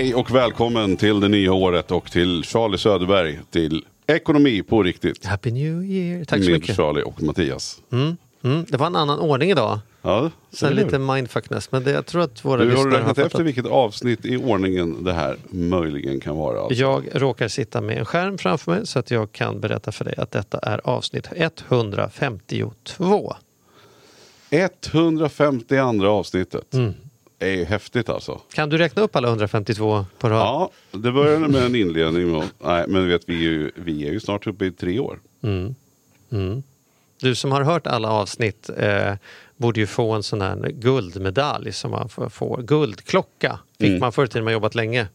Hej och välkommen till det nya året och till Charlie Söderberg till Ekonomi på riktigt. Happy New Year. Tack så med mycket. Charlie och Mattias. Mm, det var en annan ordning idag. Ja, hur? lite mindfuckness. Men det, jag tror att våra du, har lyssnare har räknat efter vilket avsnitt i ordningen det här möjligen kan vara? Alltså? Jag råkar sitta med en skärm framför mig så att jag kan berätta för dig att detta är avsnitt 152. 152 avsnittet. Mm. Är ju häftigt alltså. Kan du räkna upp alla 152 på rad? Ja, det började med en inledning. Nej, men vet, vi, är ju, vi är ju snart uppe i tre år. Du som har hört alla avsnitt eh, borde ju få en sån här guldmedalj som man får. får. Guldklocka fick man förr i tiden man jobbat länge.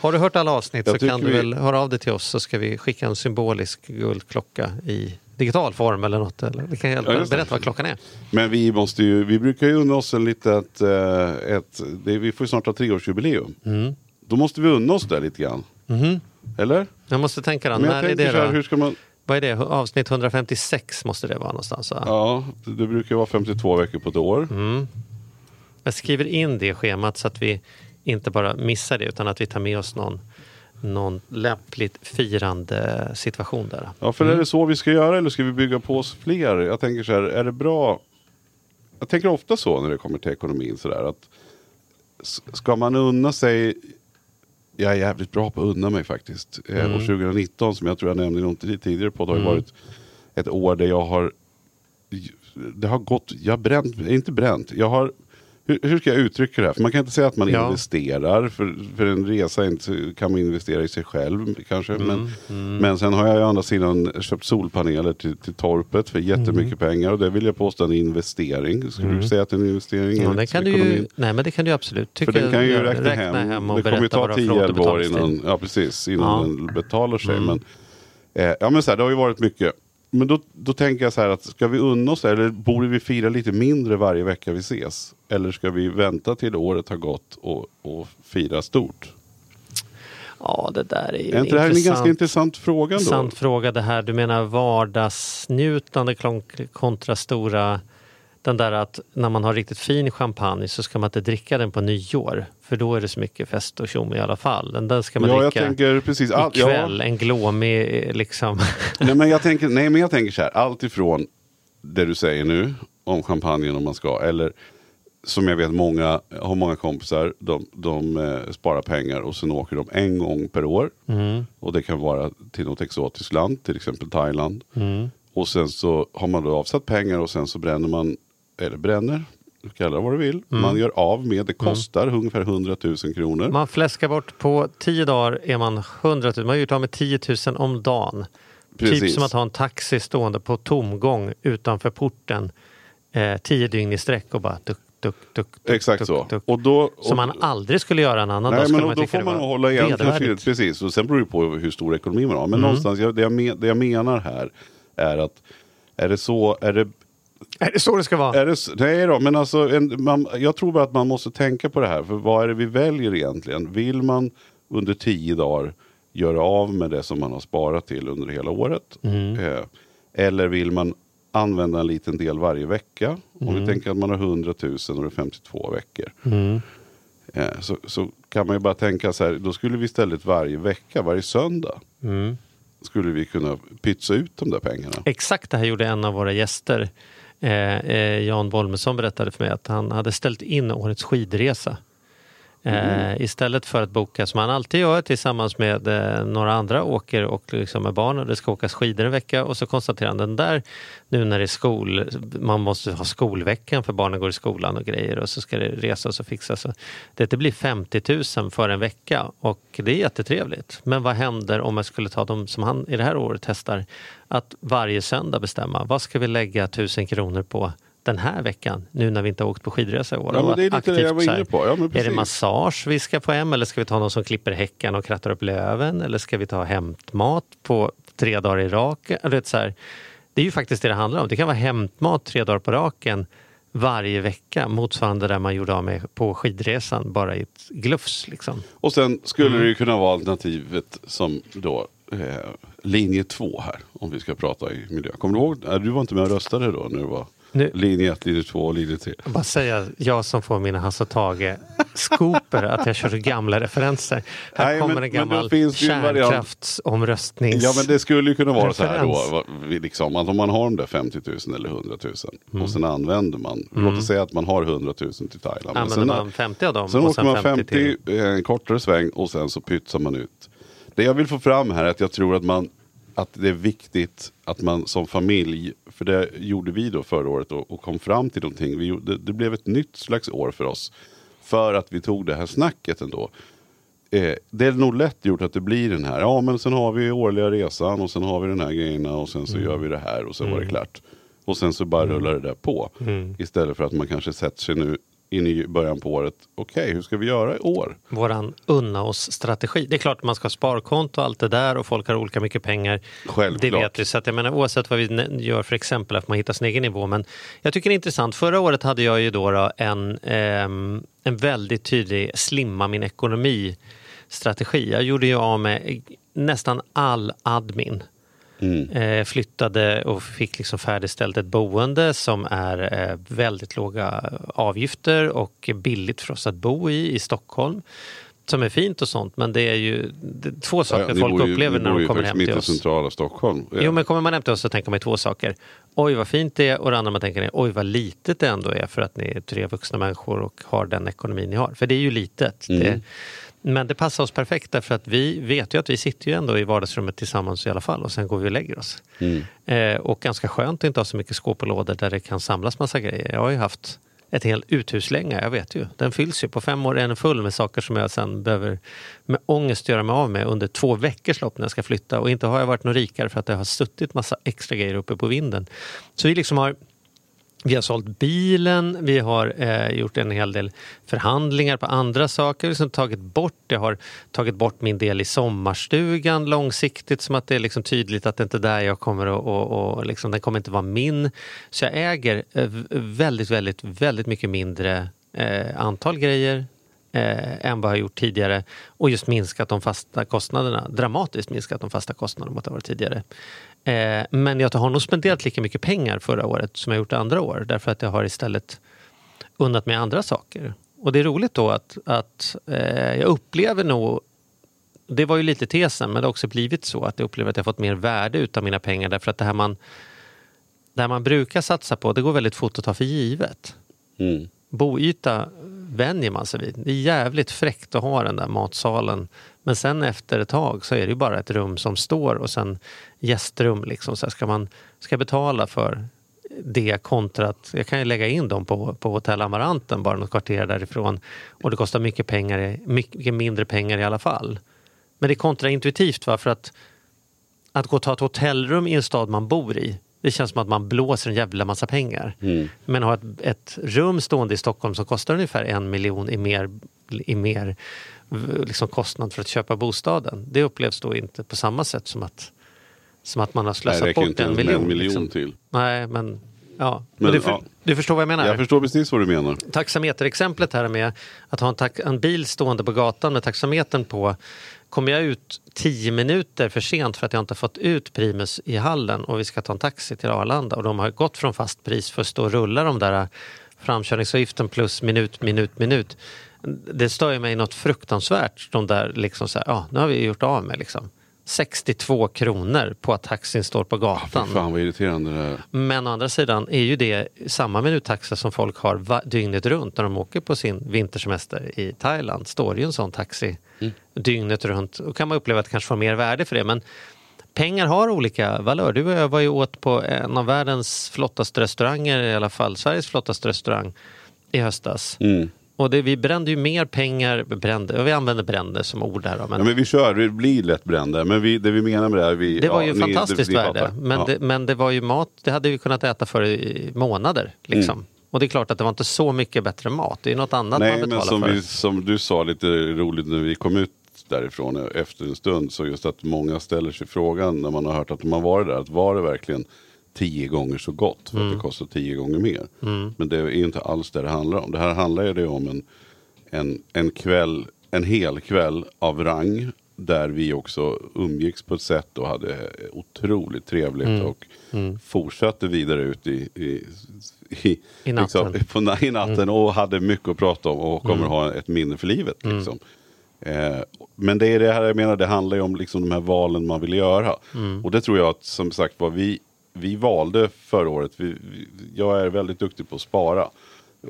Har du hört alla avsnitt Mm. Jag så kan tycker du vi- väl höra av dig till oss så ska vi skicka en symbolisk guldklocka i digital form eller något. Eller vi kan hjälpa Ja, det. berätta vad klockan är. Men vi måste ju, vi brukar ju unna oss en litet, eh, ett, det, vi får ju snart ha treårsjubileum. Mm. Då måste vi unna oss det lite grann. Eller? Jag måste tänka då, när är det här, hur ska man... Vad är det? Avsnitt 156 måste det vara någonstans va? Ja, det det brukar vara 52 veckor på ett år. Mm. Jag skriver in det schemat så att vi inte bara missar det utan att vi tar med oss någon, någon lämpligt firande situation där. Ja, för Mm. är det så vi ska göra eller ska vi bygga på oss fler? Jag tänker så här, är det bra? Jag tänker ofta så när det kommer till ekonomin sådär att s- ska man unna sig jag är jävligt bra på att unna mig faktiskt. Eh, Mm. Och 2019 som jag tror jag nämnde någon tid- tidigare podd har ju varit ett år där jag har det har gått, jag har bränt, inte bränt, jag har hur, hur ska jag uttrycka det här? För man kan inte säga att man Ja. investerar, för, för en resa inte, kan man investera i sig själv kanske. Mm, Men, men sen har jag ju å andra sidan köpt solpaneler till, till torpet för jättemycket Mm. pengar och det vill jag påstå är en investering. Skulle du säga att det är en investering? Ja, det kan du ju, nej men det kan du absolut tycka. För den kan ju göra. räkna, hem. och det kommer ju ta vad du har för 10-11 år innan, ja, precis, innan Ja. Mm. den betalar sig. Men, eh, ja, men så här, det har ju varit mycket. Men då, då tänker jag så här att ska vi unna oss eller borde vi fira lite mindre varje vecka vi ses? Eller ska vi vänta till året har gått och, och fira stort? Ja, det där är ju Är inte det här en ganska intressant fråga intressant fråga det här. Du menar vardagsnjutande kontra stora den där att när man har riktigt fin champagne så ska man inte dricka den på nyår. För då är det så mycket fest och tjom i alla fall. Den där ska man Ja, jag dricka tänker precis. All, ikväll. ja, En glåmig eh, liksom. nej, men jag tänker, nej, men jag tänker så här. Allt ifrån det du säger nu om champagnen om man ska. Eller som jag vet många, jag har många kompisar. De, de eh, sparar pengar och sen åker de en gång per år. Mm. Och det kan vara till något exotiskt land, till exempel Thailand. Mm. Och sen så har man då avsatt pengar och sen så bränner man, eller bränner, du kallar det vad du vill. Mm. Man gör av med, det kostar ungefär 100 000 kronor. Man fläskar bort på tio dagar är man 100 000. Man har gjort av med 10 000 om dagen. Typ Precis. som att ha en taxi stående på tomgång utanför porten eh, tio dygn i sträck och bara duck, duck, duck, duck Exakt duck, så. Duck. Och då, Som och- man aldrig skulle göra en annan dag. Nej, Skulle men man då får man hålla igen. Kanske, precis, och sen beror det på hur stor ekonomi man har. Men Mm. någonstans, det, jag det jag menar här är att är det så, är det, Är det så det ska vara? är det, nej då, men alltså, en, man, jag tror bara att man måste tänka på det här. För vad är det vi väljer egentligen? Vill man under tio dagar göra av med det som man har sparat till under hela året? Mm. Eh, eller vill man använda en liten del varje vecka? Om Mm. vi tänker att man har 100 000 och det är 52 veckor. Eh, så, så kan man ju bara tänka så här, då skulle vi istället varje vecka, varje söndag, Mm. skulle vi kunna pytsa ut de där pengarna. Exakt det här gjorde en av våra gäster. Eh, eh, Jan Bolmesson berättade för mig att han hade ställt in årets skidresa. Eh, istället för att boka som man alltid gör tillsammans med eh, några andra åker och liksom med barn och det ska åkas skidor en vecka och så konstaterar han den där nu när det är skol, man måste ha skolveckan för barnen går i skolan och grejer och så ska det resas och fixas. Det blir 50 000 för en vecka och det är jättetrevligt. Men vad händer om jag skulle ta dem som han i det här året testar att varje söndag bestämma vad ska vi lägga 1000 kronor på den här veckan nu när vi inte har åkt på skidresa i år. Ja, det är lite det jag var inne på. Ja, är det massage vi ska få hem eller ska vi ta någon som klipper häcken och krattar upp löven eller ska vi ta hämtmat på tre dagar i raken? Eller vet, så här, det är ju faktiskt det det handlar om. Det kan vara hämtmat tre dagar på raken varje vecka motsvarande det man gjorde av med på skidresan bara i ett glufs. Liksom. Och sen skulle Mm. det ju kunna vara alternativet som då eh, linje två här. Om vi ska prata i miljö. Kommer du ihåg? Du var inte med och röstade då när det var Nu- linje 1, linje 2 och linje 3. Jag bara säga, jag som får mina Hasse och Tage skoper att jag kör gamla referenser. Här Nej, kommer men- en gammal kärnkraftsomröstnings... Ja men det skulle ju kunna vara så här då. Referens. Liksom, att om man har de där 50 000 eller 100 000 Mm. och sen använder man. Låt oss säga att man har 100 000 till Thailand. men Använder sen, man 50 av dem sen och åker man 50, till... eh, en kortare sväng och sen så pytsar man ut. Det jag vill få fram här är att jag tror att man att det är viktigt att man som familj, för det gjorde vi då förra året och, och kom fram till någonting. Vi, det, det blev ett nytt slags år för oss. För att vi tog det här snacket ändå. Eh, det är nog lätt gjort att det blir den här, ja men sen har vi årliga resan och sen har vi den här grejerna och sen så Mm. gör vi det här och sen var det klart. Och sen så bara rullar det där på. Mm. Istället för att man kanske sätter sig nu in i början på året, okej hur ska vi göra i år? våran unna oss-strategi. Det är klart att man ska ha sparkonto och allt det där och folk har olika mycket pengar. Självklart. Det vet vi. Så att jag menar, oavsett vad vi gör för exempel, att man hittar sin egen nivå. Men jag tycker det är intressant. Förra året hade jag ju då, då en, ehm, en väldigt tydlig slimma min ekonomi-strategi. Jag gjorde ju av med nästan all admin. Mm. Eh, flyttade och fick liksom färdigställt ett boende som är eh, väldigt låga avgifter och billigt för oss att bo i i Stockholm. Som är fint och sånt men det är ju det är två saker ni folk ju- upplever när de kommer hem mitt till i oss. centrala Stockholm. Jo men kommer man hem till oss så tänker man ju två saker. Oj vad fint det är och det andra man tänker är oj vad litet det ändå är för att ni är tre vuxna människor och har den ekonomin ni har. För det är ju litet. Mm. Det, men det passar oss perfekt därför att vi vet ju att vi sitter ju ändå i vardagsrummet tillsammans i alla fall och sen går vi och lägger oss. Mm. Eh, och ganska skönt att inte ha så mycket skåp och lådor där det kan samlas massa grejer. Jag har ju haft ett helt uthuslänga, jag vet ju. Den fylls ju. På fem år är den full med saker som jag sen behöver med ångest göra mig av med under två veckors lopp när jag ska flytta. Och inte har jag varit någon rikare för att jag har suttit massa extra grejer uppe på vinden. Så vi liksom har vi har sålt bilen, vi har eh, gjort en hel del förhandlingar på andra saker. Liksom tagit bort, jag har tagit bort min del i sommarstugan långsiktigt som att det är liksom tydligt att det inte är där jag kommer att, och, och liksom, den kommer inte vara min. Så jag äger eh, väldigt, väldigt, väldigt mycket mindre eh, antal grejer eh, än vad jag har gjort tidigare och just minskat de fasta kostnaderna, dramatiskt minskat de fasta kostnaderna mot vad det var tidigare. Eh, men jag har nog spenderat lika mycket pengar förra året som jag gjort andra år därför att jag har istället unnat mig andra saker. Och det är roligt då att, att eh, jag upplever nog det var ju lite tesen, men det har också blivit så att jag upplever att jag fått mer värde utav mina pengar därför att det här man, det här man brukar satsa på, det går väldigt fort att ta för givet. Mm. Boyta vänjer man sig vid. Det är jävligt fräckt att ha den där matsalen. Men sen efter ett tag så är det ju bara ett rum som står och sen gästrum. Liksom. Så ska man ska betala för det kontra att jag kan ju lägga in dem på, på Hotell Amaranten bara något kvarter därifrån och det kostar mycket, pengar, mycket mindre pengar i alla fall. Men det är kontraintuitivt va? för att att gå och ta ett hotellrum i en stad man bor i det känns som att man blåser en jävla massa pengar. Mm. Men ha ett, ett rum stående i Stockholm som kostar ungefär en miljon i mer, i mer liksom kostnad för att köpa bostaden. Det upplevs då inte på samma sätt som att, som att man har Nej, slösat räcker bort en miljon. en miljon liksom. till. Nej, men ja. Men, du, för, ja. du förstår vad jag menar? Jag förstår precis vad du menar. taxameterexemplet här med att ha en, en bil stående på gatan med taxametern på. Kommer jag ut tio minuter för sent för att jag inte fått ut Primus i hallen och vi ska ta en taxi till Arlanda och de har gått från fast pris för att stå och rulla de där framkörningsavgiften plus minut, minut, minut. Det stör ju mig något fruktansvärt. De där liksom så här, ja, nu har vi gjort av med liksom. 62 kronor på att taxin står på gatan. fan vad irriterande det är. Men å andra sidan är ju det samma minuttaxa som folk har dygnet runt när de åker på sin vintersemester i Thailand. Står ju en sån taxi dygnet runt. Då kan man uppleva att det kanske får mer värde för det. Men pengar har olika valör. Du och jag var ju åt på en av världens flottaste restauranger, i alla fall Sveriges flottaste restaurang i höstas. Mm. Och det, vi brände ju mer pengar, brände, och vi använder brände som ord här. Men Ja, men vi kör, det blir lätt brända. Men vi, det vi menar med det här... Vi, det var ja, ju ni- fantastiskt ni värde. Men, Ja. det, men det var ju mat, det hade vi kunnat äta för i månader. Liksom. Mm. Och det är klart att det var inte så mycket bättre mat. Det är något annat Nej, man men betalar som, för. vi, som du sa lite roligt när vi kom ut därifrån efter en stund. Så just att många ställer sig frågan när man har hört att har varit där. Att var det verkligen tio gånger så gott? För Mm. att det kostar tio gånger mer. Men det är inte alls det det handlar om. Det här handlar ju om en, en, en kväll, en hel kväll av rang. Där vi också umgicks på ett sätt och hade otroligt trevligt. Mm. Och fortsatte vidare ut i, i, i, I natten. Liksom, på, i natten och hade mycket att prata om och kommer ha ett minne för livet. Liksom. Eh, men det är det här jag menar, det handlar ju om liksom de här valen man vill göra. Och det tror jag att som sagt var vi, vi valde förra året, vi, vi, jag är väldigt duktig på att spara.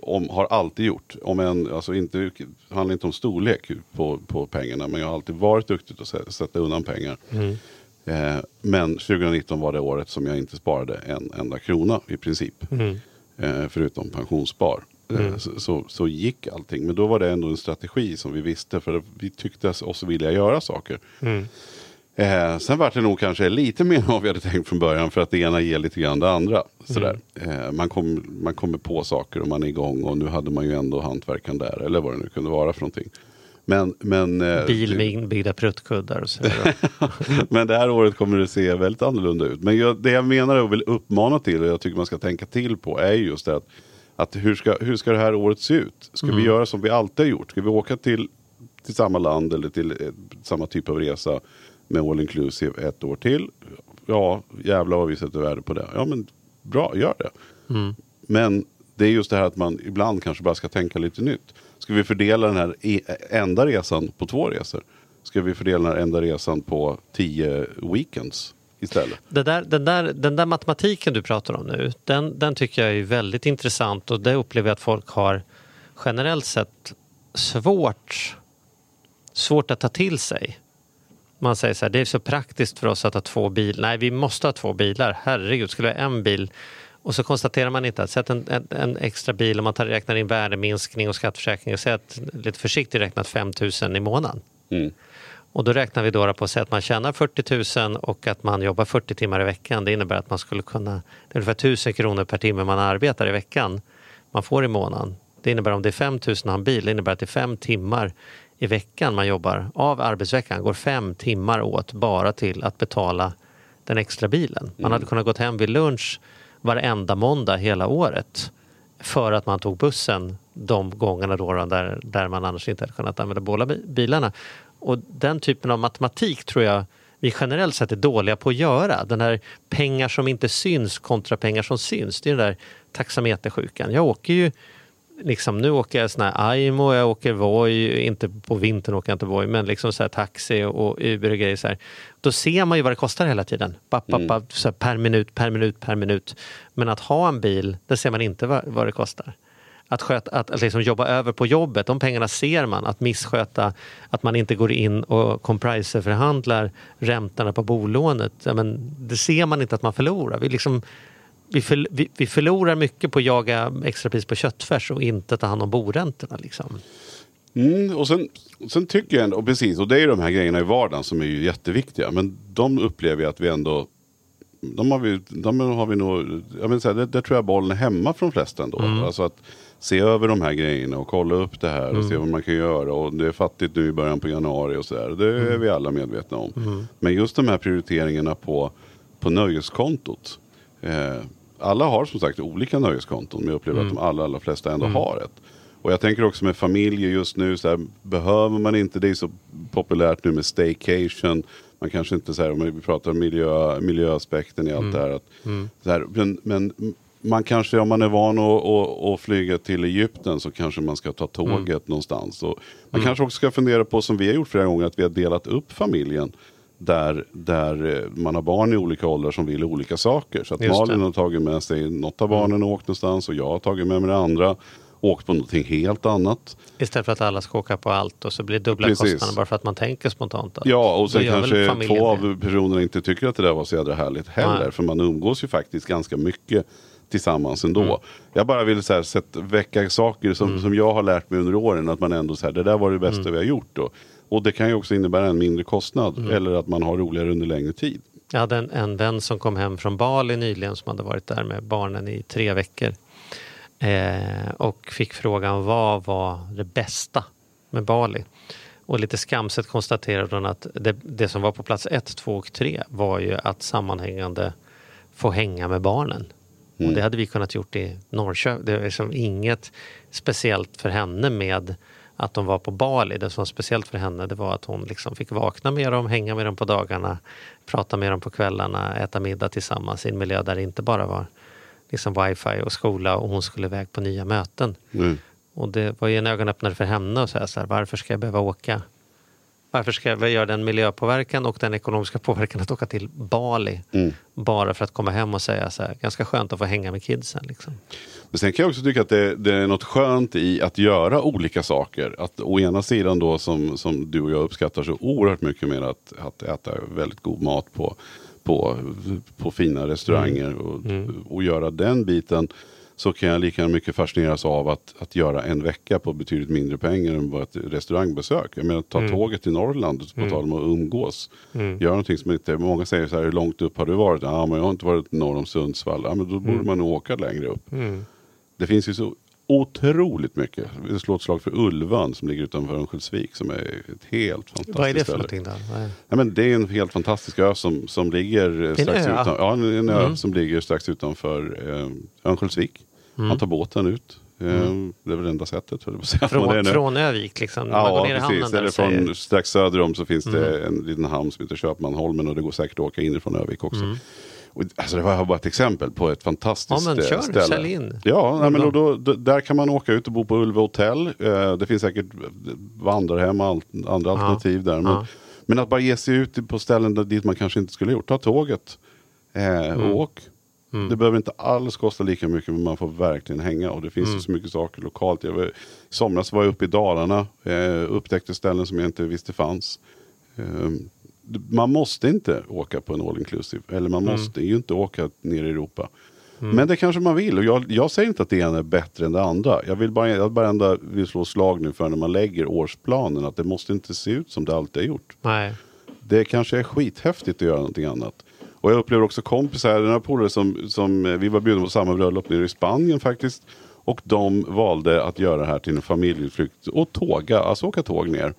Om, har alltid gjort, om en, alltså inte, handlar inte om storlek på, på pengarna, men jag har alltid varit duktig på att sä- sätta undan pengar. Eh, men 2019 var det året som jag inte sparade en enda krona i princip. Eh, förutom pensionsspar. Eh, så, så, så gick allting. Men då var det ändå en strategi som vi visste. För vi tyckte oss vilja göra saker. Eh, sen var det nog kanske lite mer än vad vi hade tänkt från början. För att det ena ger lite grann det andra. Sådär. Eh, man, kom, man kommer på saker och man är igång. Och nu hade man ju ändå hantverkaren där. Eller vad det nu kunde vara för någonting. Men, men, eh, Bil med inbyggda pruttkuddar och så men det här året kommer det se väldigt annorlunda ut. Men jag, det jag menar och vill uppmana till och jag tycker man ska tänka till på är just det att, att hur, ska, hur ska det här året se ut? Ska vi göra som vi alltid har gjort? Ska vi åka till, till samma land eller till eh, samma typ av resa med all inclusive ett år till? Ja, jävlar vad vi sätter värde på det. Ja men bra, gör det. Men det är just det här att man ibland kanske bara ska tänka lite nytt. Ska vi fördela den här e- enda resan på två resor? Ska vi fördela den här enda resan på tio weekends istället? Det där, den, där, den där matematiken du pratar om nu, den, den tycker jag är väldigt intressant och det upplever jag att folk har generellt sett svårt, svårt att ta till sig. Man säger så här, det är så praktiskt för oss att ha två bilar. Nej, vi måste ha två bilar. Herregud, skulle vi ha en bil? Och så konstaterar man inte att sätt en, en, en extra bil om man tar, räknar in värdeminskning och skatteförsäkring och säger att lite försiktigt räknat 5 000 i månaden. Mm. Och då räknar vi då på att att man tjänar 40 000 och att man jobbar 40 timmar i veckan. Det innebär att man skulle kunna, det är ungefär 1000 kronor per timme man arbetar i veckan man får i månaden. Det innebär om det är 5 000 och har en bil, det innebär att det är fem timmar i veckan man jobbar. Av arbetsveckan går fem timmar åt bara till att betala den extra bilen. Man hade kunnat gått hem vid lunch varenda måndag hela året för att man tog bussen de gångerna då, då där, där man annars inte hade kunnat använda båda bi- bilarna. Och den typen av matematik tror jag vi generellt sett är dåliga på att göra. Den här pengar som inte syns kontra pengar som syns. Det är den där taxametersjukan. Jag åker ju Liksom, nu åker jag sån här Aimo, jag åker Voi, inte på vintern åker jag inte Voi, men liksom så här taxi och Uber och grejer. Så här. Då ser man ju vad det kostar hela tiden. Bapp, bapp, bapp, så här, per minut, per minut, per minut. Men att ha en bil, det ser man inte vad, vad det kostar. Att, sköta, att, att liksom jobba över på jobbet, de pengarna ser man. Att missköta, att man inte går in och compriser-förhandlar räntorna på bolånet. Ja, men det ser man inte att man förlorar. Vi, liksom, vi, för, vi, vi förlorar mycket på att jaga extrapris på köttfärs och inte ta hand om boräntorna. Liksom. Mm, och sen, sen tycker jag ändå, och precis, och det är ju de här grejerna i vardagen som är ju jätteviktiga. Men de upplever jag att vi ändå, de har vi, de har vi nog, jag så här, det, det tror jag bollen är hemma de flesta ändå. Alltså att se över de här grejerna och kolla upp det här och se vad man kan göra. Och det är fattigt nu i början på januari och sådär. Det är vi alla medvetna om. Men just de här prioriteringarna på, på nöjeskontot. Eh, alla har som sagt olika nöjeskonton men jag upplever att de allra, allra flesta ändå har ett. Och jag tänker också med familjer just nu, så här, behöver man inte, det är så populärt nu med staycation. Man kanske inte, så här, om vi pratar miljö, miljöaspekten i allt det här. Att, så här men, men man kanske, om man är van att, att, att flyga till Egypten så kanske man ska ta tåget någonstans. Och man kanske också ska fundera på, som vi har gjort flera gånger, att vi har delat upp familjen. Där, där eh, man har barn i olika åldrar som vill olika saker. Så att Just Malin det. har tagit med sig något av barnen och åkt någonstans och jag har tagit med mig det andra. Åkt på någonting helt annat. Istället för att alla ska åka på allt och så blir det dubbla Precis. kostnader bara för att man tänker spontant. Att Ja, och sen kanske två av personerna inte tycker att det där var så jädra härligt heller. Nej. För man umgås ju faktiskt ganska mycket tillsammans ändå. Mm. Jag bara vill så här, sätta, väcka saker som, som jag har lärt mig under åren. Att man ändå så här, det där var det bästa Mm. vi har gjort. Och, och det kan ju också innebära en mindre kostnad. Eller att man har roligare under längre tid. Jag hade en, en vän som kom hem från Bali nyligen som hade varit där med barnen i tre veckor. Eh, och fick frågan vad var det bästa med Bali? Och lite skamset konstaterade hon att det, det som var på plats ett, två och tre var ju att sammanhängande få hänga med barnen. Och det hade vi kunnat gjort i Norrköping. Det är liksom inget speciellt för henne med att de var på Bali. Det som var speciellt för henne det var att hon liksom fick vakna med dem, hänga med dem på dagarna, prata med dem på kvällarna, äta middag tillsammans i en miljö där det inte bara var liksom wifi och skola och hon skulle iväg på nya möten. Mm. Och det var ju en ögonöppnare för henne att säga så här, varför ska jag behöva åka? Varför ska jag göra den miljöpåverkan och den ekonomiska påverkan att åka till Bali? Mm. Bara för att komma hem och säga så här, ganska skönt att få hänga med kidsen. Liksom. Men sen kan jag också tycka att det, det är något skönt i att göra olika saker. Att å ena sidan då som, som du och jag uppskattar så oerhört mycket mer att, att äta väldigt god mat på, på, på fina restauranger och, och göra den biten. Så kan jag lika mycket fascineras av att, att göra en vecka på betydligt mindre pengar än vad ett restaurangbesök. Jag menar ta tåget till Norrland, på tal om att umgås. Göra någonting som inte, många säger så här, hur långt upp har du varit? Ja men jag har inte varit norr om Sundsvall. Ja men då borde man nog åka längre upp. Det finns ju så otroligt mycket. Vi vill slå ett slag för Ulvan som ligger utanför Örnsköldsvik som är ett helt fantastiskt Vad är det för ställe. någonting då? Nej, men det är en helt fantastisk ö som, som ligger strax? Mm. utan, ja, en, en ö som ligger strax utanför eh, Örnsköldsvik. Mm. Man tar båten ut. Eh, Det är väl enda sättet. på att. Men det Från, från Övik liksom? När man går Ja, ner i precis. Eller och säger, Mm. från strax söder om så finns det en liten hamn som heter Köpmanholmen och det går säkert att åka inifrån Övik också. Och, alltså det var bara ett exempel på ett fantastiskt Mm. Ja, men kör, ställe. sälj in. Ja, nej, men då, då, då, där kan man åka ut och bo på Ulva hotell. Eh, det finns säkert vandrarhem och andra alternativ där. Men, Ja. men att bara ge sig ut på ställen där, dit man kanske inte skulle gjort. Ta tåget eh, Mm. och åk. Det behöver inte alls kosta lika mycket men man får verkligen hänga. Och det finns ju så mycket saker lokalt. Jag var, I somras var jag uppe i Dalarna. Eh, upptäckte ställen som jag inte visste fanns. Eh, man måste inte åka på en all inclusive. Eller man måste ju inte åka ner i Europa. Men det kanske man vill. Och jag, jag säger inte att det ena är bättre än det andra. Jag vill bara, jag bara ändå vill slå slag nu för när man lägger årsplanen. Att det måste inte se ut som det alltid har gjort. Nej. Det kanske är skithäftigt att göra någonting annat. Och jag upplever också kompisar, här polare som, som eh, vi var bjudna på samma bröllop nere i Spanien faktiskt. Och de valde att göra det här till en familjeutflykt och tåga, alltså åka tåg ner.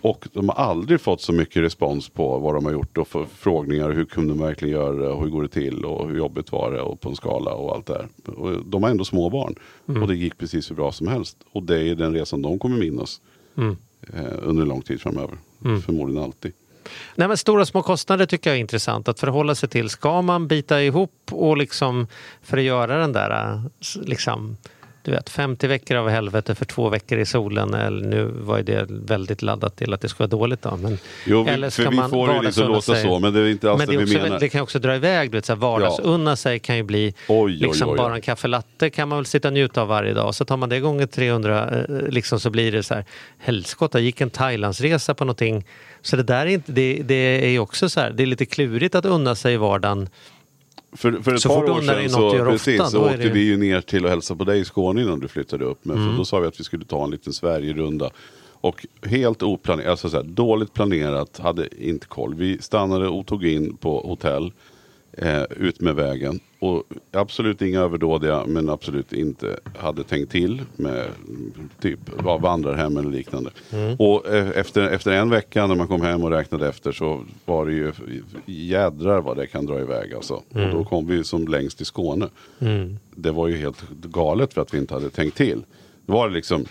Och de har aldrig fått så mycket respons på vad de har gjort och förfrågningar. Hur kunde de verkligen göra det och hur går det till och hur jobbigt var det och på en skala och allt det där. Och de har ändå små barn och det gick precis hur bra som helst. Och det är den resan de kommer minnas eh, under lång tid framöver. Förmodligen alltid. Nej, men stora små kostnader tycker jag är intressant att förhålla sig till. Ska man bita ihop och liksom för att göra den där eh, liksom, du vet, 50 veckor av helvete för två veckor i solen. Eller nu var ju det väldigt laddat till att det ska vara dåligt då. Men, Jo, vi, eller ska man får det liksom låta sig? så, men det är inte alls Men det, det, vi också, menar. det kan också dra iväg. Du vet, så här, vardagsunna sig kan ju bli Oj, liksom oj, bara oj. en kaffe latte kan man väl sitta och njuta av varje dag. Så tar man det gånger 300 eh, liksom så blir det så här helskotta, gick en Thailandsresa på någonting. Så det där är inte, det, det är ju också så här, det är lite klurigt att unna sig i vardagen. För, för ett Så par år sedan så, precis, ofta, så åkte det vi ju ner till att hälsa på dig i Skåne innan du flyttade upp. Men Mm. för då sa vi att vi skulle ta en liten Sverigerunda. Och helt oplanerat, alltså så här, dåligt planerat, hade inte koll. Vi stannade och tog in på hotell eh, ut med vägen. Och absolut inga överdådiga, men absolut inte hade tänkt till med mm, typ vandrarhem eller liknande. Och eh, efter, efter en vecka när man kom hem och räknade efter så var det ju jädrar vad det kan dra iväg alltså. Och då kom vi som längst till Skåne. Det var ju helt galet för att vi inte hade tänkt till. Det var liksom,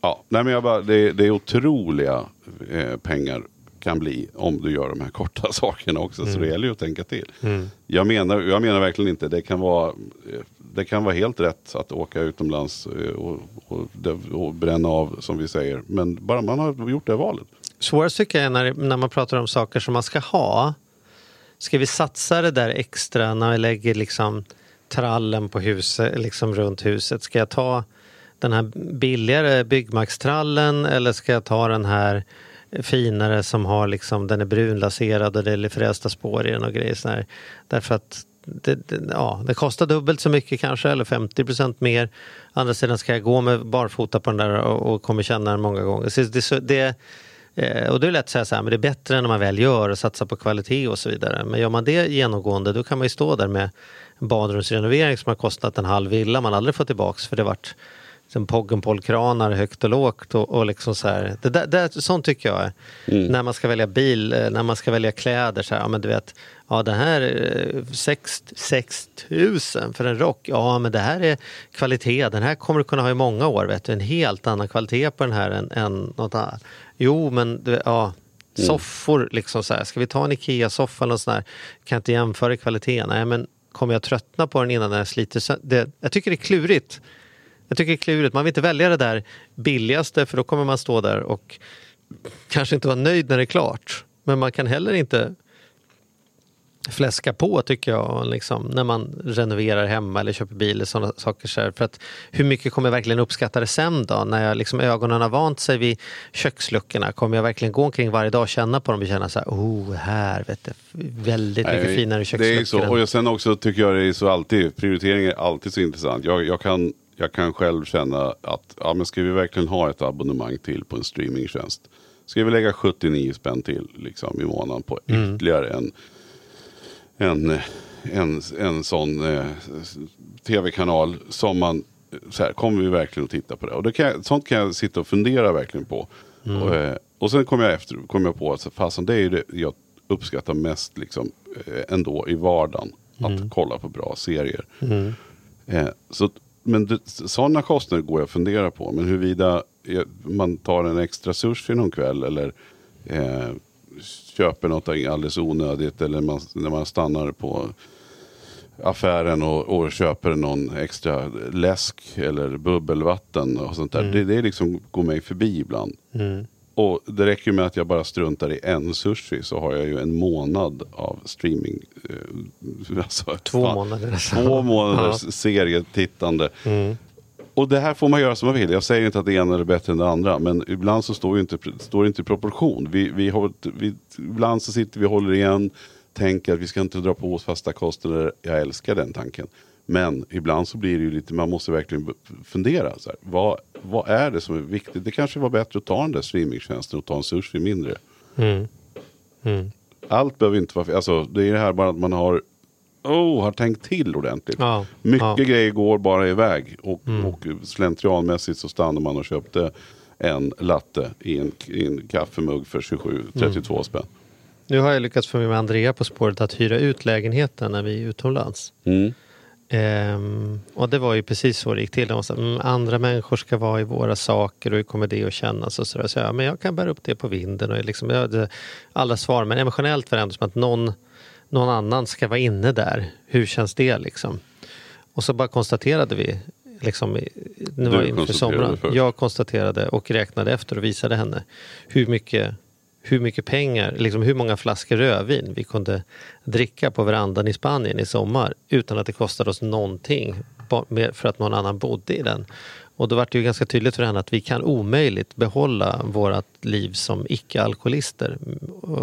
ja, nej men jag bara, det, det är otroliga eh, pengar kan bli om du gör de här korta sakerna också. Så det gäller ju att tänka till. Jag, menar, jag menar verkligen inte, det kan vara det kan vara helt rätt att åka utomlands eh, och, och, och bränna av som vi säger. Men bara man har gjort det valet. Svårast tycker jag är när, när man pratar om saker som man ska ha. Ska vi satsa det där extra när vi lägger liksom trallen på huset, liksom runt huset? Ska jag ta den här billigare Byggmax-trallen eller ska jag ta den här finare som har liksom, den är brunlaserad och det är frästa spår i den och grejer sådär. Därför att det, det, ja, det kostar dubbelt så mycket kanske eller 50% mer. Andra sidan ska jag gå med barfota på den där och, och kommer känna den många gånger. Så det, det, eh, och det är lätt att säga så här, men det är bättre när man väl gör och satsar på kvalitet och så vidare. Men gör man det genomgående då kan man ju stå där med en badrumsrenovering som har kostat en halv villa man aldrig får tillbaks för det vart liksom Poggenpolkranar högt och lågt. Och, och liksom så här. Det där, det, sånt tycker jag. Mm. När man ska välja bil, eh, när man ska välja kläder. Så här, ja, men du vet, ja, det här är 6 000 för en rock. Ja, men det här är kvalitet. Den här kommer du kunna ha i många år. Vet du. En helt annan kvalitet på den här än, än något annat. Jo, men ja, mm. soffor, liksom så här. ska vi ta en IKEA-soffa eller sån här, kan inte jämföra kvaliteten. Nej, men kommer jag tröttna på den innan den sliter det, Jag tycker det är klurigt. Jag tycker det är klurigt. Man vill inte välja det där billigaste för då kommer man stå där och kanske inte vara nöjd när det är klart. Men man kan heller inte fläska på tycker jag, liksom, när man renoverar hemma eller köper bil. och sådana saker. Så här. För att, hur mycket kommer jag verkligen uppskatta det sen då? När jag, liksom, ögonen har vant sig vid köksluckorna, kommer jag verkligen gå omkring varje dag och känna på dem och känna så här, oh, här vet du, väldigt mycket Nej, finare köksluckor. Det är så, och sen också tycker jag det är så alltid, prioritering är alltid så intressant. Jag, jag kan jag kan själv känna att ja, men ska vi verkligen ha ett abonnemang till på en streamingtjänst. Ska vi lägga 79 spänn till liksom, i månaden på mm. ytterligare en, en, en, en sån eh, tv-kanal som man, så här, kommer vi verkligen att titta på det? Och det kan, sånt kan jag sitta och fundera verkligen på. Mm. Och, eh, och sen kom jag, efter, kom jag på att fasen, det är det jag uppskattar mest liksom, eh, ändå i vardagen. Att mm. kolla på bra serier. Mm. Eh, så men sådana kostnader går jag att fundera på. Men huruvida man tar en extra sushi någon kväll eller eh, köper något alldeles onödigt eller man, när man stannar på affären och, och, köper någon extra läsk eller bubbelvatten och sånt där. Mm. Det, det liksom går mig förbi ibland. Mm. Och det räcker med att jag bara struntar i en sushi så har jag ju en månad av streaming. Eh, alltså, två fan, månader. Två månaders ja. serietittande. Mm. Och det här får man göra som man vill. Jag säger inte att det ena är bättre än det andra. Men ibland så står det inte, står inte i proportion. Vi, vi har, vi, ibland så sitter vi och håller igen. Tänker att vi ska inte dra på oss fasta kostnader. Jag älskar den tanken. Men ibland så blir det ju lite, man måste verkligen fundera. Så här, vad, vad är det som är viktigt? Det kanske var bättre att ta den där streamingtjänsten och ta en sushi mindre. Mm. Mm. Allt behöver inte vara, alltså det är det här bara att man har oh, har tänkt till ordentligt. Ja, Mycket ja. grejer går bara iväg och, mm. och slentrianmässigt så stannar man och köpte en latte i en, i en kaffemugg för 27-32 mm. spänn. Nu har jag lyckats få med Andrea på spåret att hyra ut lägenheten när vi är utomlands. Mm. Um, och det var ju precis så det gick till. De sa, mm, andra människor ska vara i våra saker och hur kommer det att kännas? Och så, där. så ja, men jag kan bära upp det på vinden. Och liksom, jag hade alla svar, men emotionellt var det ändå som att någon, någon annan ska vara inne där. Hur känns det liksom? Och så bara konstaterade vi, liksom, nu var inför sommaren, jag konstaterade och räknade efter och visade henne hur mycket hur mycket pengar, liksom hur många flaskor rödvin vi kunde dricka på verandan i Spanien i sommar utan att det kostade oss någonting för att någon annan bodde i den. Och då var det ju ganska tydligt för henne att vi kan omöjligt behålla vårt liv som icke-alkoholister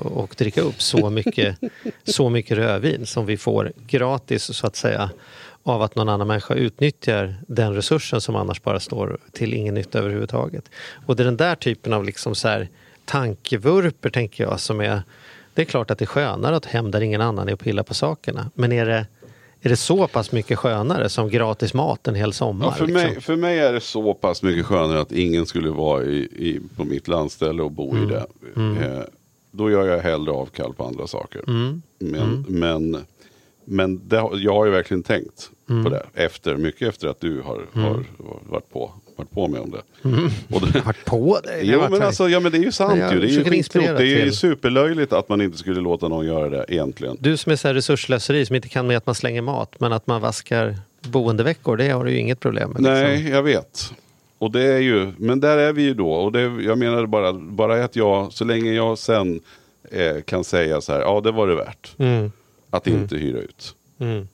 och dricka upp så mycket, så mycket rödvin som vi får gratis så att säga av att någon annan människa utnyttjar den resursen som annars bara står till ingen nytta överhuvudtaget. Och det är den där typen av liksom så här, tankevurper tänker jag som är det är klart att det är skönare att hem där ingen annan är och pillar på sakerna. Men är det, är det så pass mycket skönare som gratis mat en hel sommar? Ja, för, liksom? mig, för mig är det så pass mycket skönare att ingen skulle vara i, i på mitt landställe och bo mm. i det. Mm. Eh, då gör jag hellre avkall på andra saker. Mm. Men, mm. men, men det, jag har ju verkligen tänkt på mm. det. Efter, mycket efter att du har, har mm. varit på på mig om det. Mm. Och det... varit på dig? Jo, men alltså, ja men det är ju sant ju. Det är ju skittråkigt. Det är ju superlöjligt att man inte skulle låta någon göra det egentligen. Du som är så här resurslöseri som inte kan med att man slänger mat men att man vaskar boendeveckor, det har du ju inget problem med. Nej, liksom. jag vet. Och det är ju, men där är vi ju då. Och det, jag menar bara, bara att jag, så länge jag sen eh, kan säga så här, ja det var det värt. Mm. Att inte hyra ut. Mm.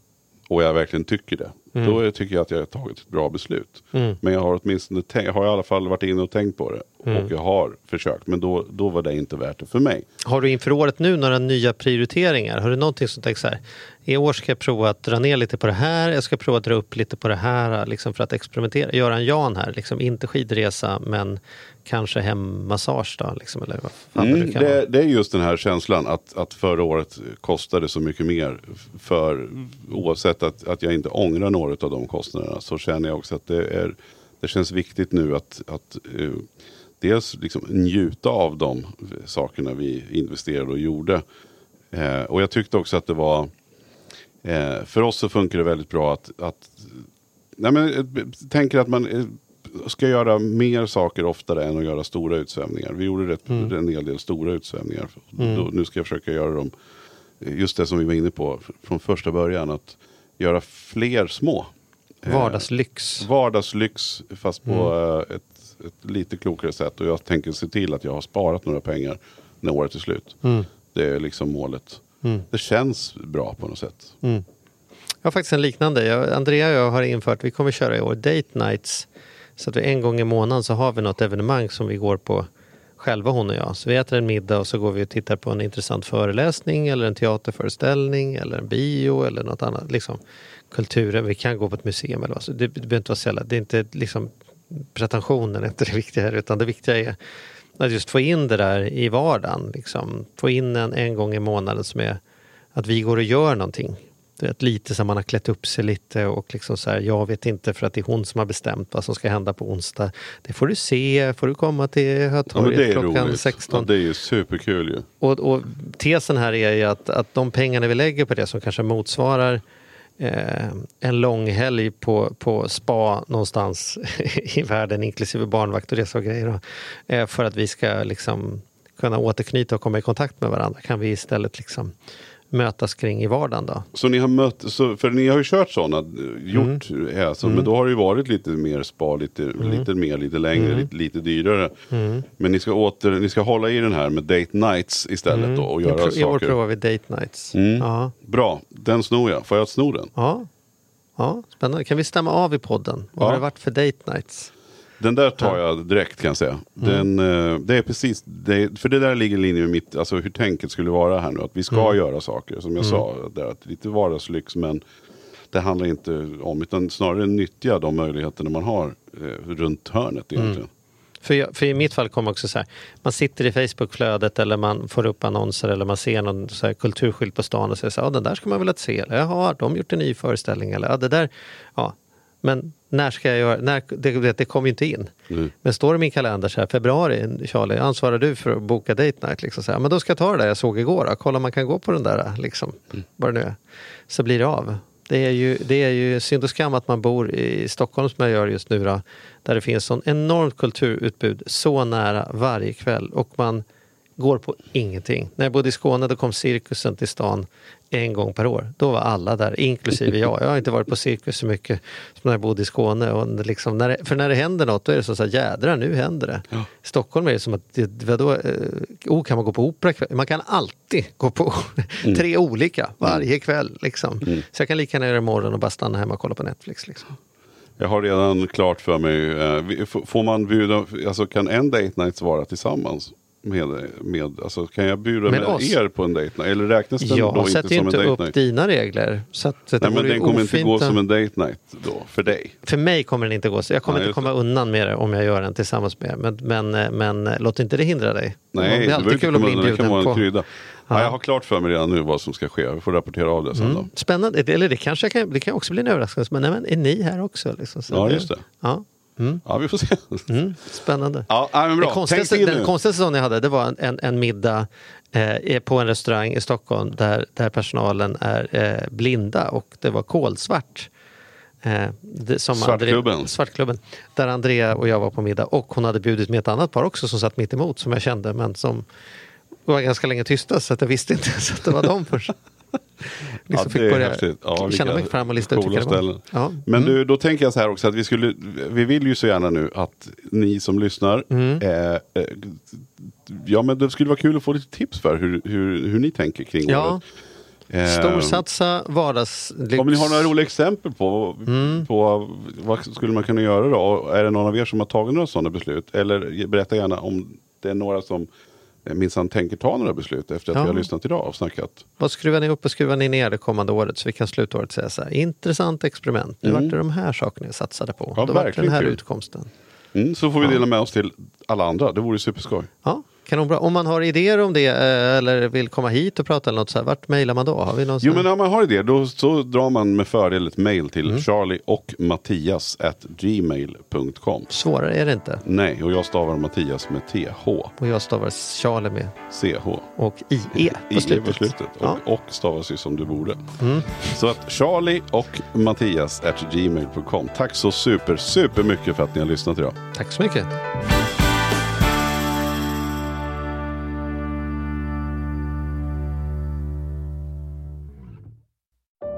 Och jag verkligen tycker det. Då är- tycker jag att jag har tagit ett bra beslut. Mm. Men jag har åtminstone tänkt, har i alla fall varit inne och tänkt på det. Och jag har försökt. Men då, då var det inte värt det för mig. Har du inför året nu några nya prioriteringar? Har du någonting som tänker så här, i år ska jag prova att dra ner lite på det här, jag ska prova att dra upp lite på det här liksom för att experimentera. Göra en Jan här, liksom, inte skidresa men kanske hemmassage då? Liksom, eller vad det Mm, det, det är just den här känslan att, att förra året kostade så mycket mer. För oavsett att, att jag inte ångrar några av de kostnaderna så känner jag också att det, är, det känns viktigt nu att, att eh, dels liksom njuta av de sakerna vi investerade och gjorde. Eh, och jag tyckte också att det var, eh, för oss så funkar det väldigt bra att, att nej men, eh, tänker att man eh, ska göra mer saker oftare än att göra stora utsvävningar. Vi gjorde rätt, en hel del stora utsvävningar. Då, nu ska jag försöka göra dem, eh, just det som vi var inne på från första början, att göra fler små. Eh, Vardagslyx. vardagslyx fast på eh, ett, ett lite klokare sätt. Och jag tänker se till att jag har sparat några pengar när året är slut. Det är liksom målet. Det känns bra på något sätt. Jag har faktiskt en liknande. Jag, Andrea och jag har infört, vi kommer köra i år, date nights. Så att vi en gång i månaden så har vi något evenemang som vi går på själva hon och jag. Så vi äter en middag och så går vi och tittar på en intressant föreläsning eller en teaterföreställning eller en bio eller något annat. Liksom, kulturen, vi kan gå på ett museum eller vad. Så det, det behöver inte vara så jävla, det är inte liksom pretensionen är inte det viktiga här utan det viktiga är att just få in det där i vardagen. Liksom. Få in en, en gång i månaden som är att vi går och gör någonting. Du vet, lite som man har klätt upp sig lite och liksom så här, jag vet inte för att det är hon som har bestämt vad som ska hända på onsdag. Det får du se, får du komma till Ja, Hötorget är klockan roligt. 16. Ja, det är ju superkul ju. Och, och tesen här är ju att, att de pengarna vi lägger på det som kanske motsvarar eh, en lång helg på, på spa någonstans i världen inklusive barnvakt och resa och grejer. Då, eh, för att vi ska liksom kunna återknyta och komma i kontakt med varandra kan vi istället liksom mötas kring i vardagen. Då. Så ni har mött, så, för ni har ju kört sådana, gjort, Mm. alltså, men då har det ju varit lite mer spa, lite, lite mer, lite längre, lite, lite dyrare. Mm. Men ni ska, åter, ni ska hålla i den här med date nights istället då och I, göra pro- I år saker. provar vi date nights. Mm. Ja. Bra, den snor jag. Får jag sno den? Ja. ja, spännande. Kan vi stämma av i podden? Vad Ja. har det varit för date nights? Den där tar jag direkt kan jag säga. Mm. Den, eh, det är precis, det, för det där ligger i linje med mitt, alltså hur tänket skulle vara här nu. Att vi ska Mm. göra saker, som jag sa, där, att lite vardagslyx men det handlar inte om, utan snarare nyttja de möjligheterna man har eh, runt hörnet Mm. egentligen. För, jag, för i mitt fall kommer också så här, man sitter i Facebookflödet eller man får upp annonser eller man ser någon så här kulturskylt på stan och säger så här, ja, den där ska man väl att se, eller jaha, har de gjort en ny föreställning eller ja, det där, ja. Men när ska jag göra, när, det, det, kommer ju inte in. Mm. Men står det i min kalender så här, februari, Charlie, ansvarar du för att boka date night? Liksom så här, men då ska jag ta det där jag såg igår, då. kolla om man kan gå på den där, liksom, vad det nu är. Så blir det av. Det är, ju, det är ju synd och skam att man bor i Stockholm som jag gör just nu då, där det finns sån enormt kulturutbud så nära varje kväll och man går på ingenting. När jag bodde i Skåne då kom cirkusen till stan en gång per år. Då var alla där, inklusive jag. Jag har inte varit på cirkus så mycket som när jag bodde i Skåne. Och liksom när det, för när det händer något då är det så att jädrar nu händer det. I Stockholm är det som att, vadå, oh, kan man gå på opera ikväll? Man kan alltid gå på tre olika varje kväll. Liksom. Så jag kan lika gärna göra det imorgon och bara stanna hemma och kolla på Netflix. Liksom. Jag har redan klart för mig, eh, får man bjuda, alltså kan en date night vara tillsammans? Med, med, alltså kan jag bjuda Med oss? er på en date night? Eller räknas den då Jag inte sätter ju som en inte date upp night? dina regler. Så att det Nej men ju den kommer inte gå om- som en date night då, för dig. För mig kommer den inte gå så. Jag kommer Nej, inte komma undan med det om jag gör den tillsammans med er. Men, men, men låt inte det hindra dig. Nej, det är alltid inte kul att bli undan, det kan inbjuden vara en på. krydda. Ja. Ja. jag har klart för mig redan nu vad som ska ske. Vi får rapportera av det sen då. Spännande. Eller det kanske kan, det kan också bli en överraskning. Men, nej, men är ni här också? Liksom, så Ja, just det. Ja, Ja, vi får se. mm, spännande. Ja, men bra. Det konstigaste, Tänk den konstigaste säsongen jag hade det var en, en, en middag eh, på en restaurang i Stockholm där, där personalen är eh, blinda och det var kolsvart. Eh, det, som Svartklubben. André, Svartklubben. Där Andrea och jag var på middag och hon hade bjudit med ett annat par också som satt mitt emot som jag kände men som var ganska länge tysta så att jag visste inte ens att det var dem först. liksom Ja, fick börja. Ja, känna mig fram och lista ut vilka det var. Ja. Men Mm. du, då tänker jag så här också att vi skulle, vi vill ju så gärna nu att ni som lyssnar, Mm. eh, eh, ja men det skulle vara kul att få lite tips för hur, hur, hur ni tänker kring Ja. året. Eh, Storsatsa vardagslyx. Om ni har några roliga exempel på, Mm. på vad skulle man kunna göra då? Är det någon av er som har tagit några sådana beslut? Eller berätta gärna om det är några som minsann tänker ta några beslut efter att Ja. vi har lyssnat idag och snackat. Vad skruvar ni upp och skruvar ni ner det kommande året så vi kan sluta året säga så här. Intressant experiment. Nu vart det de här sakerna jag satsade på. Mm. Ja, Då vart det den här kul. utkomsten. Mm, så får vi dela med oss till alla andra, det vore superskoj. Ja, kanonbra. Om man har idéer om det eh, eller vill komma hit och prata eller något så här, vart mejlar man då? Har vi någon Jo men om man har idé då så drar man med fördel ett mail till Mm. charlie och mattias at gmail.com. Svårare är det inte. Nej, och jag stavar Mattias med TH, Och jag stavar Charlie med CH. och IE på I slutet. på slutet. Och, Ja. och stavas ju som du borde. Mm. Så att Charlie och Mattias at gmail.com. Tack så super, super mycket för att ni har lyssnat idag. Tack så mycket.